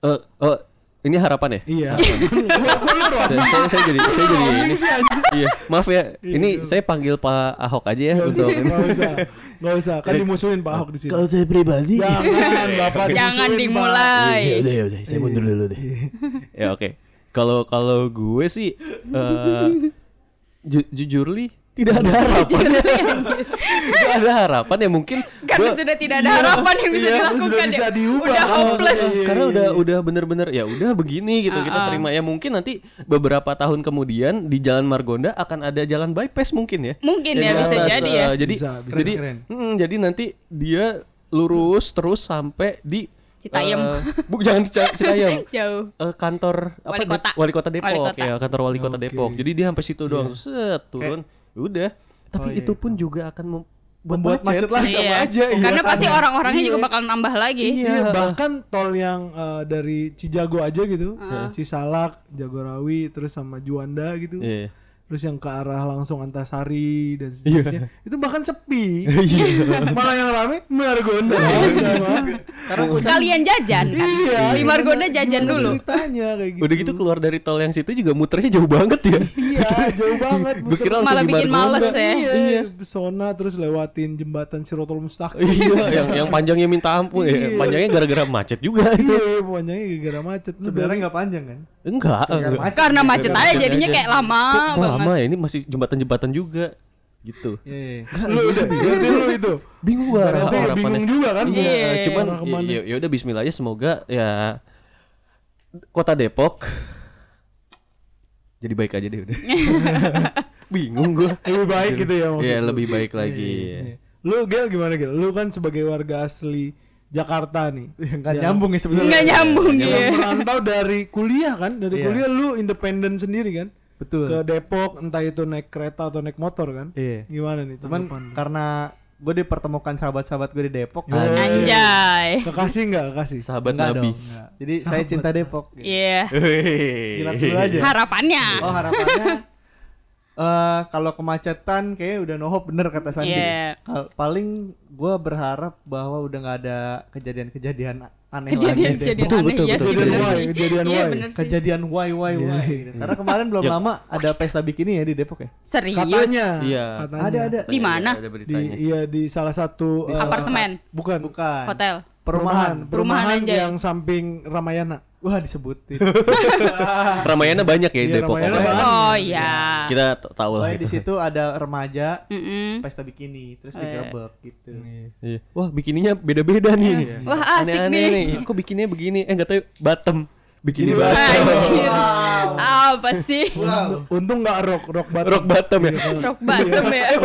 Eh, oh, ini harapan ya? Iya. saya, (laughs) saya, saya jadi saya jadi ini. Iya, maaf ya. Ini Iya. saya panggil Pak Ahok aja ya untuk nggak usah, nggak usah. Kan dimusuhin Pak Ahok di sini. saya pribadi. Jangan, Bapak Jangan dimulai. ya udah ya udah, saya mundur dulu deh. ya oke. Kalau kalau gue sih eh ju- jujur li tidak ada harapan ya. tidak ada harapan ya mungkin Karena gua- sudah tidak ada harapan yang bisa iya, dilakukan sudah bisa ya. diubah. Udah Oh, hopeless. iya. karena udah udah bener-bener ya udah begini gitu kita Ah, ah. terima ya mungkin nanti beberapa tahun kemudian di Jalan Margonda akan ada jalan bypass mungkin ya Mungkin ya Jalan bisa bypass, jadi eh, ya. jadi Bisa, bisa. jadi Keren, mm, jadi nanti dia lurus terus sampai di Citayam. eh, bu jangan Cita- Citayam (laughs) Jauh. Eh, kantor apa Wali kota. wali kota Depok Wali kota. ya kantor wali kota Oke. Depok jadi dia sampai situ doang set turun udah tapi Oh, iya. itu pun juga akan mem- Membuat macet lagi. sama Iya. aja iya. Karena pasti orang-orangnya Iya. juga bakal nambah lagi. Iya. Iya, bahkan tol yang eh, dari Cijago aja gitu, Heeh. Cisalak, Jagorawi, terus sama Juanda gitu, Iya. Terus yang ke arah langsung Antasari dan seterusnya, itu bahkan sepi. Iya. Malah yang rame Margonda. Karena pusat Sekalian jajan kan. Iya, Di Margonda jajan dulu. Ceritanya kayak gitu. udah gitu keluar dari tol yang situ juga muternya jauh banget ya Iya, jauh banget. Gua kira Malah di bikin Margonda. males ya. Iya, Sona terus lewatin jembatan Sirotol Mustaqim. iya yang yang panjangnya minta ampun ya Iya. panjangnya gara-gara macet juga itu Iya, pokoknya gara-gara macet. sebenarnya nggak panjang kan? enggak. Karena macet aja jadinya kayak lama Lama ya ini masih jembatan-jembatan juga gitu Iya, iya. lu udah, berarti lu itu. bingung gua Berarti harapannya. bingung juga kan? Iya, Iya. cuman Arah ke mana? ya, ya udah Bismillah aja semoga ya kota Depok jadi baik aja deh udah. (laughs) bingung gua. lebih baik gitu ya maksud Iya, lebih baik lagi. Iya, iya. Lu Gel gimana Gel? Lu kan sebagai warga asli Jakarta nih. Yang- nyambung ya sebenarnya. Nggak nyambung ya. merantau dari kuliah kan? Dari Iya. kuliah lu independen sendiri kan? Betul. Ke Depok entah itu naik kereta atau naik motor kan? Iya. Gimana nih Cuman tanggapan karena gue dipertemukan sahabat-sahabat gue di Depok. Yo. Anjay. Kekasih enggak kekasih? Sahabat Enggak Nabi. dong, enggak. Jadi saya cinta Depok. gitu. Iya. Jilat dulu aja. Harapannya. Oh harapannya eh kalau kemacetan kayak udah no hope bener kata Sandi. Iya. Kal- paling gue berharap bahwa udah nggak ada kejadian-kejadian aneh lagi. Kejadian-kejadian Betul, aneh betul, ya betul, sih betul. bener Kejadian why, kejadian Iya why. sih. Kejadian why why Iya. why. gitu. Karena kemarin belum Ya. lama ada pesta bikini ya di Depok ya. Serius. Katanya. Iya. katanya. Ada ada. Di mana? Ada Di iya di salah satu Di eh, Apartemen. bukan Bukan. Hotel. Perumahan. perumahan Perumahan aja. yang samping Ramayana. Wah disebutin. (laughs) Ramayana banyak ya di Iya, Depok. Ramayana banyak. Oh iya. Kita tahu lah. Di itu. situ ada remaja Mm-mm. pesta bikini terus Eh. digerebek gitu. Iya. Wah, bikininya beda-beda nih. Iya. Wah asik Aneh-aneh nih. nih. Kok bikininya begini? Eh enggak tahu bottom. Bikini Iya. bottom. Anjir. Apa sih? Wow. Untung nggak rock rock bottom. Rock bottom ya. Iya, Rock bottom ya. (laughs)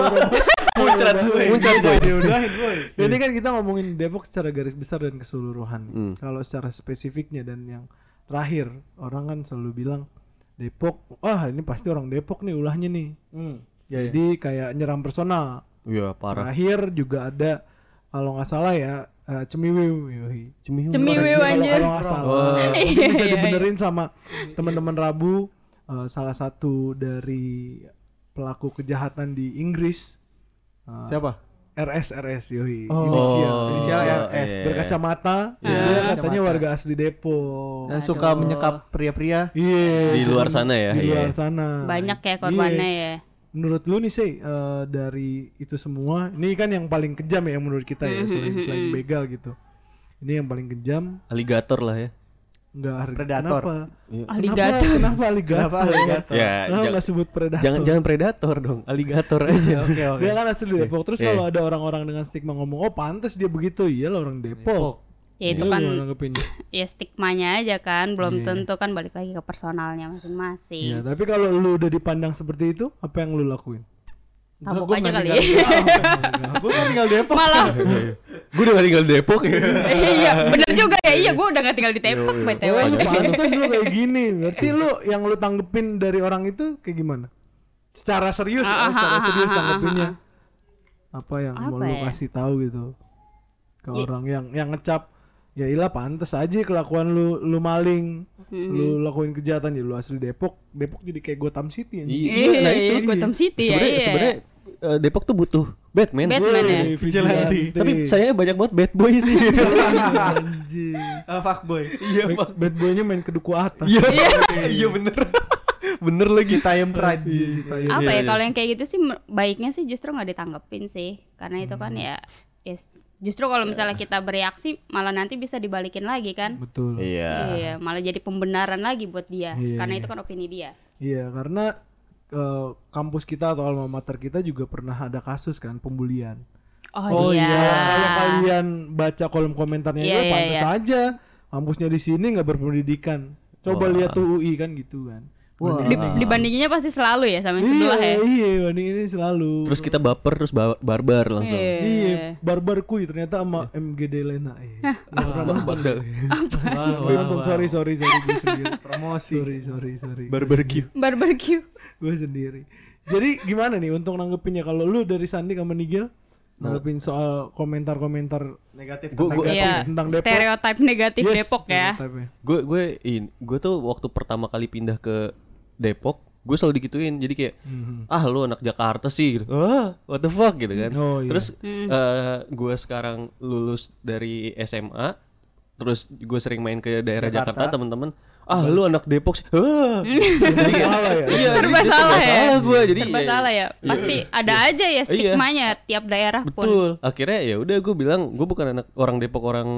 Muncrat, muncrat boy. Diudahin boy. Ini kan kita ngomongin Depok secara garis besar dan keseluruhan. Hmm. Kalau secara spesifiknya dan yang terakhir, orang kan selalu bilang Depok, wah ini pasti orang Depok nih ulahnya nih. Hmm. Ya, ya. Jadi kayak nyerang personal. Iya parah. Terakhir juga ada kalau nggak salah ya eh, Cemiwiw. Cemiwiw Kalau- anjir. Kalau nggak salah. Oh. Mungkin bisa Iya, iya. dibenerin sama teman-teman Rabu eh, salah satu dari pelaku kejahatan di Inggris. Eh, Siapa? RS RS yoi. Oh. Inisial. Inisial iya, RS. iya. Berkacamata. Iya. Dia katanya Kacamata. warga asli Depok. Dan suka menyekap pria-pria. Iya. Di luar sana ya, Di iya. luar sana. Banyak ya korbannya Iya. ya. Menurut lu nih sih eh, dari itu semua, ini kan yang paling kejam ya menurut kita ya Mhm, selain mhm, selain mhm. begal gitu. Ini yang paling kejam Aligator lah ya. enggak Predator. Kenapa? Iya. Alligator. Kenapa, kenapa alligator? Kenapa alligator? Ya, Kenapa jangan, nggak sebut predator? jangan jangan predator dong, aligator (laughs) aja. Oke oke. Dia kan asli Depok. Terus Iya. kalau ada orang-orang dengan stigma ngomong, oh pantas dia begitu, iya lah orang Depok. Ya itu Lu kan nanggepinnya? (coughs) ya stigmanya aja kan, belum Iya. tentu kan balik lagi ke personalnya Iya, masing-masing. tapi kalau lu udah dipandang seperti itu, apa yang lu lakuin? Tabok aja kali. tinggal- (laughs) Gua kan tinggal di Depok. Malah (laughs) Gue udah gak tinggal di Depok ya. (laughs) iya, bener juga ya. Iya, gue udah gak tinggal di Depok. BTW. Oh, lu Iya. pantas lu kayak gini. Berarti lu yang lu tanggepin dari orang itu kayak gimana? Secara serius, Ah, ya, secara ah, serius ah, ah, tanggepinnya. Apa yang mau Apa lu ya? kasih tahu gitu ke Ya- orang yang yang ngecap ya ilah pantas aja kelakuan lu lu maling, Mhm. lu lakuin kejahatan ya lu asli Depok, Depok jadi kayak Gotham City anjing. Iya, nah Iya, itu. Gotham City ya. Sebenarnya Iya. sebenarnya eh, Depok tuh butuh Batman. Batman ya? Vigilante. Tapi sayangnya banyak banget bad boy sih. (laughs) (laughs) anjing. Ah, fuckboy. Iya, Bad, bad boy-nya main ke duku atas. Iya, iya bener. bener lagi. Citayam Iya, Praji. si Tayo. apa Iya, ya iya. kalau yang kayak gitu sih baiknya sih justru nggak ditanggepin sih karena itu Hmm. kan ya ya s- justru kalau misalnya kita bereaksi malah nanti bisa dibalikin lagi kan Betul. Iya. iya malah jadi pembenaran lagi buat dia Iya, karena iya. itu kan opini dia Iya, karena eh, kampus kita atau alma mater kita juga pernah ada kasus kan pembulian. oh, Oh, iya iya. Kalau kalian baca kolom komentarnya Iya, itu iya, pantas iya. aja kampusnya di sini nggak berpendidikan. Coba Wah. lihat tuh UI kan gitu kan. Wah. Di- dibandinginnya pasti selalu ya sama yang sebelah iya, ya Iya, banding ini selalu. Terus kita baper terus ba- barbar langsung. Iya. Iya, barbar kuy ternyata sama MGD Lena. Iya. Nggak pernah nonton. Bandel. Wah, Gue nonton sorry sorry sorry gue (laughs) sendiri. Promosi. Sorry sorry sorry. Barbecue. barbecue gue sendiri. Jadi gimana nih untuk nanggepinnya kalau lu dari Sandi sama Nigel nanggepin soal komentar-komentar Negatif Gua- tentang gua- Depok. Iya, tentang Depok. stereotip negatif Yes, Depok ya. Gue gue in gue tuh waktu pertama kali pindah ke Depok, gue selalu digituin. Jadi kayak Mhm. ah lu anak Jakarta sih gitu. Ah, what the fuck gitu kan. Oh, iya. Terus Hmm. eh gue sekarang lulus dari SMA, terus gue sering main ke daerah Jakarta. Jakarta, teman-teman. Ah, lu anak Depok sih. Ah. jadi kayak Salah ya? Iya, Serba jadi salah ya. Salah gue jadi Serba ya- salah ya. Pasti ada aja ya stigmanya tiap daerah pun. Betul. Akhirnya ya udah gue bilang gue bukan anak orang Depok orang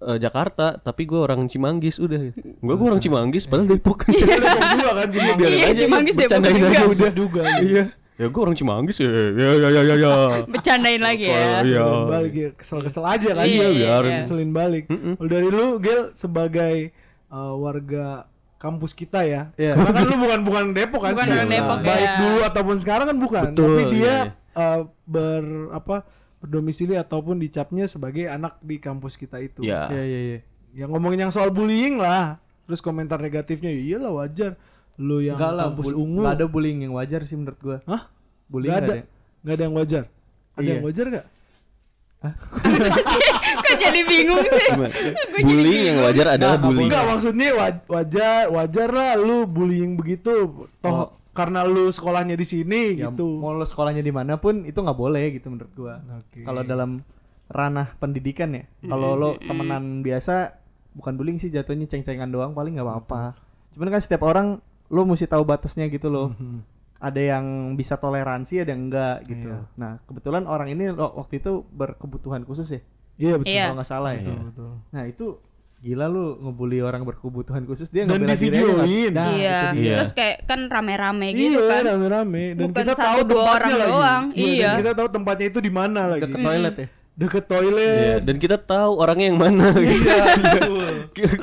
eh, Jakarta, tapi gue orang Cimanggis udah. Gue gue orang Cimanggis padahal Depok. Juga kan Biarin Iya, aja, Cimanggis Depok juga. udah. juga. Iya. Ya gue orang Cimanggis ya. Ya ya ya ya. ya. (laughs) Bercandain lagi ya. Iya. Balik ya kesel-kesel aja kan Iya, iya, iya. keselin balik. Mm-mm. Kalau dari lu Gel sebagai uh, warga kampus kita ya. Iya. Karena kan lu bukan bukan Depok kan Bukan sekarang. Depok, Baik ya. dulu ataupun sekarang kan bukan. Betul, Tapi dia iya, uh, ber apa berdomisili ataupun dicapnya sebagai anak di kampus kita itu. Ya. Iya iya iya. Yang ngomongin yang soal bullying lah. Terus komentar negatifnya ya iyalah wajar. Lu yang Enggak lah, kampus bul- ungu. nggak ada bullying yang wajar sih menurut gua. Hah? Bullying Nggak ada. nggak Nggak ada yang wajar. Ada Iya. yang wajar gak? (laughs) Kok jadi bingung sih? Bullying yang wajar adalah Nggak, bullying. Enggak maksudnya wa- wajar wajar lah lu bullying begitu toh Oh. Karena lu sekolahnya di sini Ya, gitu. mau lo sekolahnya di mana pun itu nggak boleh gitu menurut gua. Oke. Kalau dalam ranah pendidikan ya. Kalau lo temenan biasa bukan bullying sih jatuhnya ceng-cengan doang paling nggak apa-apa. Cuman kan setiap orang lo mesti tahu batasnya gitu loh. Ada yang bisa toleransi, ada yang enggak gitu. Iya. Nah, kebetulan orang ini waktu itu berkebutuhan khusus ya. Iya betul. Iya. Kalau nggak salah ya. Betul, betul. Nah, itu gila lu ngebully orang berkebutuhan khusus dia Dan nggak bela diri nggak- divideoin. Nah, iya. dia. Iya. Terus kayak kan rame-rame gitu iya, kan. rame-rame dan Bukan kita satu, tahu dua tempatnya orang lagi. doang. dan Iya. kita tahu tempatnya itu di mana lagi. Deket toilet ya. deket Iya, toilet. dan kita tahu orangnya yang mana. Iya, (laughs) betul.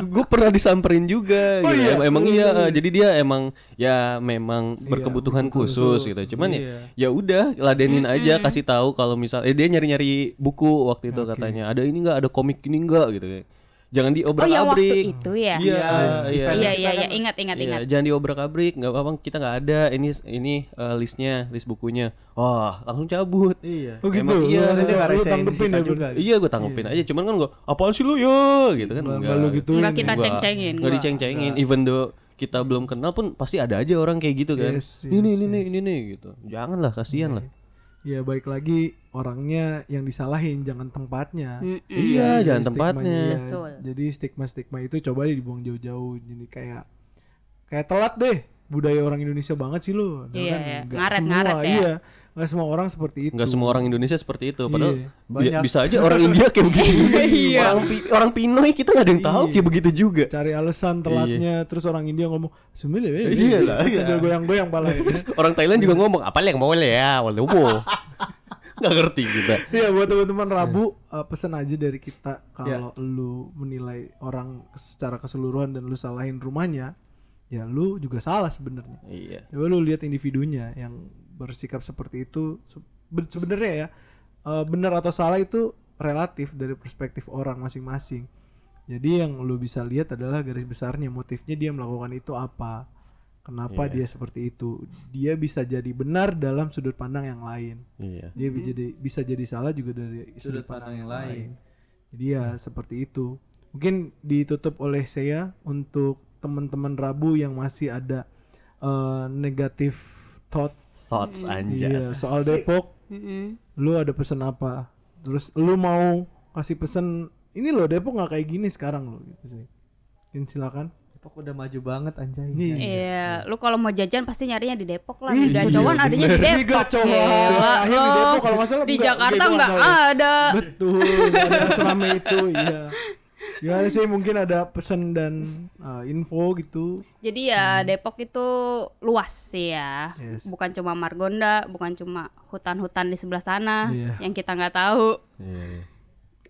gue pernah disamperin juga Oh gitu. iya? Em- emang Hmm. iya eh, jadi dia emang ya memang Iya, berkebutuhan khusus. khusus, gitu cuman Iya. ya ya udah ladenin aja kasih tahu kalau misal eh dia nyari-nyari buku waktu itu Oke. katanya ada ini enggak ada komik ini enggak gitu jangan Oh diobrak yang waktu abrik itu ya? Iya, Iya, iya. Iya kita iya iya kan- ingat ingat Iya, ingat. jangan diobrak abrik nggak apa-apa kita nggak ada. Ini ini eh, listnya list bukunya. Wah langsung cabut. Iya. Oh gitu. Emang iya. Lu- lu tanggepin ya, juga. iya gue tanggepin aja. Cuman kan gue apaan sih lu? Ya gitu kan. Nggak- enggak nggak lu gituin Nggak ya? kita ceng-cengin, nggak nggak. diceng-cengin. Even though kita belum kenal pun pasti ada aja orang kayak gitu kan. Yes, ini yes, ini nih ini nih gitu. Janganlah kasihan lah Ya baik lagi orangnya yang disalahin jangan tempatnya. Mm-mm. iya Jadi jangan tempatnya ya. Betul. Jadi stigma-stigma itu coba dibuang jauh-jauh. Jadi kayak kayak telat deh budaya orang Indonesia banget sih lu. Padahal Iya, kan iya. Ngaret-ngaret ya. Iya, nggak semua orang seperti itu. nggak semua orang Indonesia seperti itu padahal Iya. bisa aja orang India kayak (laughs) begitu Iya. orang Pi- orang Pinoy kita nggak ada yang tahu Iya. kayak begitu juga cari alasan telatnya terus orang India ngomong sebenarnya ya Iya lah, Terus iya. sambil goyang-goyang pala ya. (laughs) orang Thailand juga ngomong apa yang mau ya walau (laughs) nggak ngerti kita Iya buat teman-teman Rabu uh, pesan aja dari kita kalau lu menilai orang secara keseluruhan dan lu salahin rumahnya, ya lu juga salah sebenarnya. iya Coba lu lihat individunya yang bersikap seperti itu Se- ben- sebenarnya ya uh, benar atau salah itu relatif dari perspektif orang masing-masing. Jadi yang lu bisa lihat adalah garis besarnya motifnya dia melakukan itu apa. Kenapa Iya. dia seperti itu? Dia bisa jadi benar dalam sudut pandang yang lain iya dia bisa jadi bisa jadi salah juga dari sudut, pandang yang lain. Jadi ya seperti itu. Mungkin ditutup oleh saya untuk teman-teman Rabu yang masih ada eh, negatif thought thoughts iya, anjas soal Depok. Mm-mm. Lu ada pesan apa? Terus lu mau kasih pesan ini loh Depok nggak kayak gini sekarang loh gitu sih. Mungkin silakan. Depok udah maju banget anjay. Iya. Iya, lu kalau mau jajan pasti nyarinya di Depok lah. Di Gacauan iya, adanya di. Di Depok. Gila, di lo. Depok kalau nggak salah Di enggak, Jakarta nggak ada. Betul, nggak ada selama itu, iya. Gimana sih mungkin ada pesan dan uh, info gitu? Jadi ya Depok itu luas sih ya. Yes. Bukan cuma Margonda, bukan cuma hutan-hutan di sebelah sana Iya. yang kita nggak tahu. Iya, iya.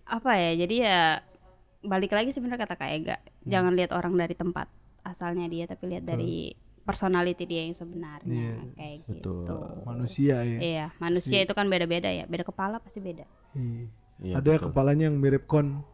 Apa ya? Jadi ya balik lagi sebenarnya kata Kak Ega. Hmm. Jangan lihat orang dari tempat asalnya dia, tapi lihat dari personality dia yang sebenarnya Iya. kayak Betul. gitu. Manusia ya. Iya, manusia itu kan beda-beda ya. Beda kepala pasti beda. Iya. Iya, ada betul. kepalanya yang mirip kon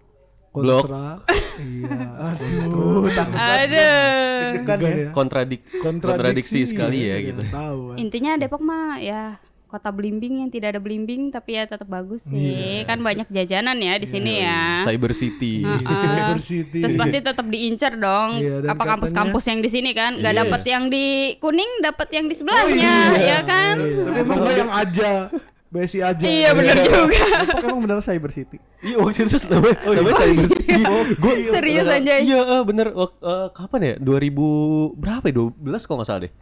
Blok. kontra. (laughs) iya. Aduh, takut Aduh. Enggak ya. ya. kontradik kontradiksi sekali ya iya, gitu Tahu. kan. Intinya Depok mah ya kota belimbing yang tidak ada belimbing tapi ya tetap bagus sih. Iya. Kan banyak jajanan ya di sini ya. Cyber City. Cyber City. Terus pasti tetap diincer dong. Iya, dan Apa kampus-kampus yang di sini kan? Gak Yes. dapat yang di kuning, dapat yang di sebelahnya, ya kan? Iya. Tapi emang yang aja. Besi aja. Iya bener juga. Depok emang bener cyber city. iya waktu itu namanya namanya Cyber City gue Serius anjay. iya eh, bener Wak- eh, kapan ya 2000 berapa ya 12 kalau nggak salah deh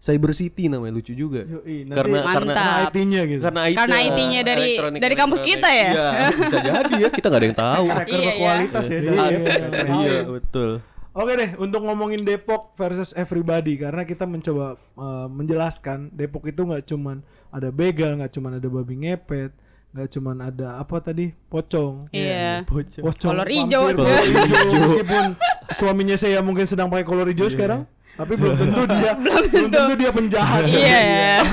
Cyber City namanya lucu juga Yoi, nanti- karena karena Mantap. Karena IT-nya gitu. karena IT Karena IT-nya dari- elektronik- dari kampus kita ya? iya bisa jadi ya kita nggak ada yang tahu Rekor Iya, iya. berkualitas ya. Iya, dari iya, iya. iya betul Oke deh, untuk ngomongin Depok versus everybody karena kita mencoba uh, menjelaskan Depok itu nggak cuman ada begal, nggak cuman ada babi ngepet, nggak cuman ada apa tadi pocong. Iya. bocah Pocong hijau kolor hijau. Meskipun suaminya saya mungkin sedang pakai kolor hijau sekarang, tapi belum tentu dia (laughs) belum tentu dia penjahat. Iya.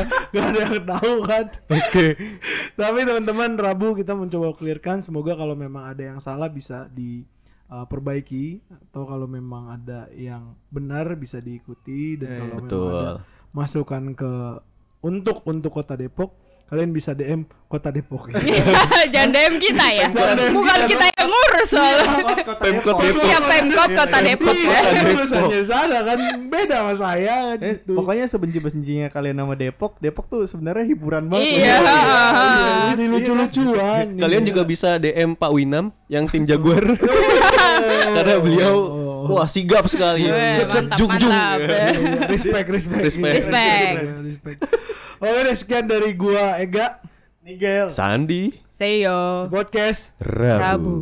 (laughs) Gak ada yang tahu kan. Oke. Tapi teman-teman Rabu kita mencoba clearkan semoga kalau memang ada yang salah bisa diperbaiki atau kalau memang ada yang benar bisa diikuti dan Eh, kalau betul. memang ada masukan ke untuk untuk kota Depok kalian bisa DM kota Depok. (laughs) (laughs) Jangan DM kita ya. Bukan kita yang ngurus soalnya. Kota Pemkot Depok. Depok. Iya Pemkot Kota Depok ya. Iya, tulisannya sana kan beda sama saya Eh, gitu. pokoknya sebenci-bencinya kalian nama Depok, Depok tuh sebenarnya hiburan banget. Iya. Iya, Jadi lucu-lucuan. (laughs) kalian juga bisa DM Pak Winam yang tim Jaguar karena beliau Oh. wah sigap sekali set set jung jung. Iya, respect, respect, Respect. Respect. respect. Oke deh, sekian dari gua Ega Nigel. Sandi Seyo. podcast. Rabu. Rabu.